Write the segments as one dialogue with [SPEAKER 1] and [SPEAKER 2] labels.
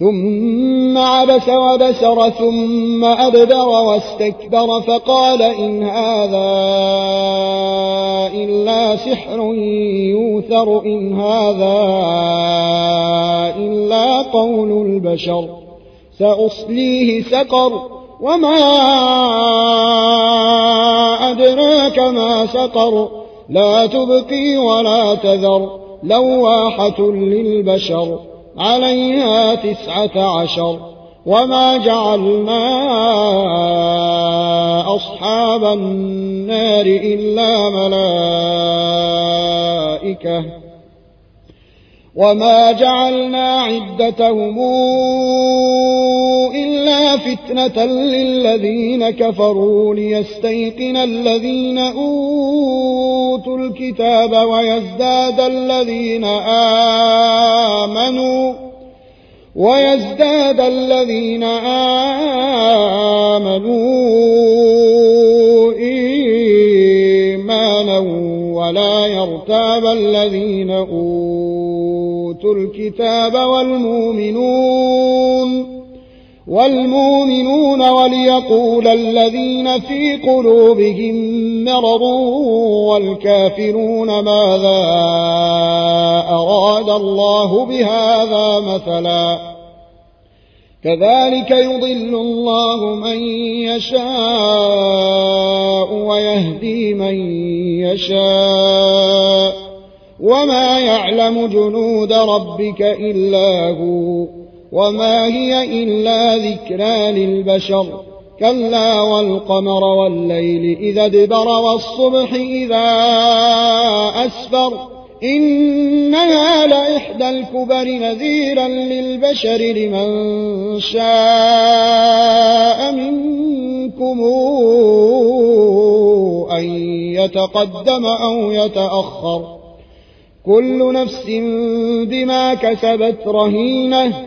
[SPEAKER 1] ثم عبس وبسر ثم أدبر واستكبر فقال إن هذا إلا سحر يوثر إن هذا إلا قول البشر سأصليه سقر وما أدراك ما سقر لا تبقي ولا تذر لواحة للبشر عليها تسعة عشر وما جعلنا أصحاب النار إلا ملائكة وما جعلنا عدتهم إلا فتنة للذين كفروا ليستيقن الذين أوتوا الكتاب ويزداد الذين آمنوا ويزداد الذين آمنوا إيمانا ولا يرتاب الذين أوتوا الكتاب والمؤمنون والمؤمنون وليقول الذين في قلوبهم مرض والكافرون ماذا أراد الله بهذا مثلا كذلك يضل الله من يشاء ويهدي من يشاء وما يعلم جنود ربك إلا هو وما هي إلا ذكرى للبشر كلا والقمر والليل إذا ادبر والصبح إذا أسفر إنها لإحدى الكبر نذيرا للبشر لمن شاء منكم أن يتقدم أو يتأخر كل نفس بما كسبت رهينه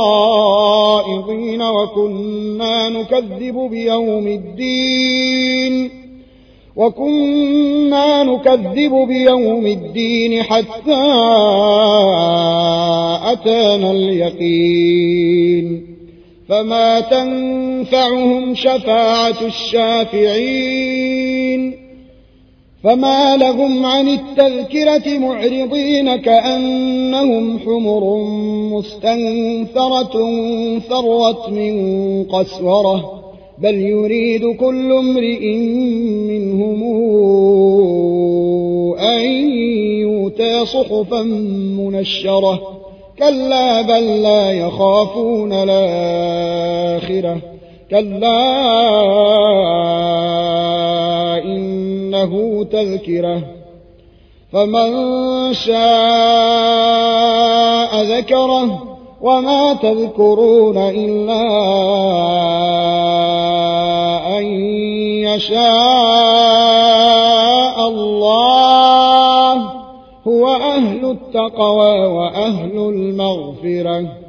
[SPEAKER 1] وكنا نكذب بيوم الدين وكنا نكذب بيوم الدين حتى أتانا اليقين فما تنفعهم شفاعة الشافعين فما لهم عن التذكرة معرضين كأنهم حمر مستنثرة فرت من قسورة بل يريد كل امرئ منهم أن يؤتى صحفا منشرة كلا بل لا يخافون الآخرة كلا له تذكرة فمن شاء ذكره وما تذكرون إلا أن يشاء الله هو أهل التقوى وأهل المغفرة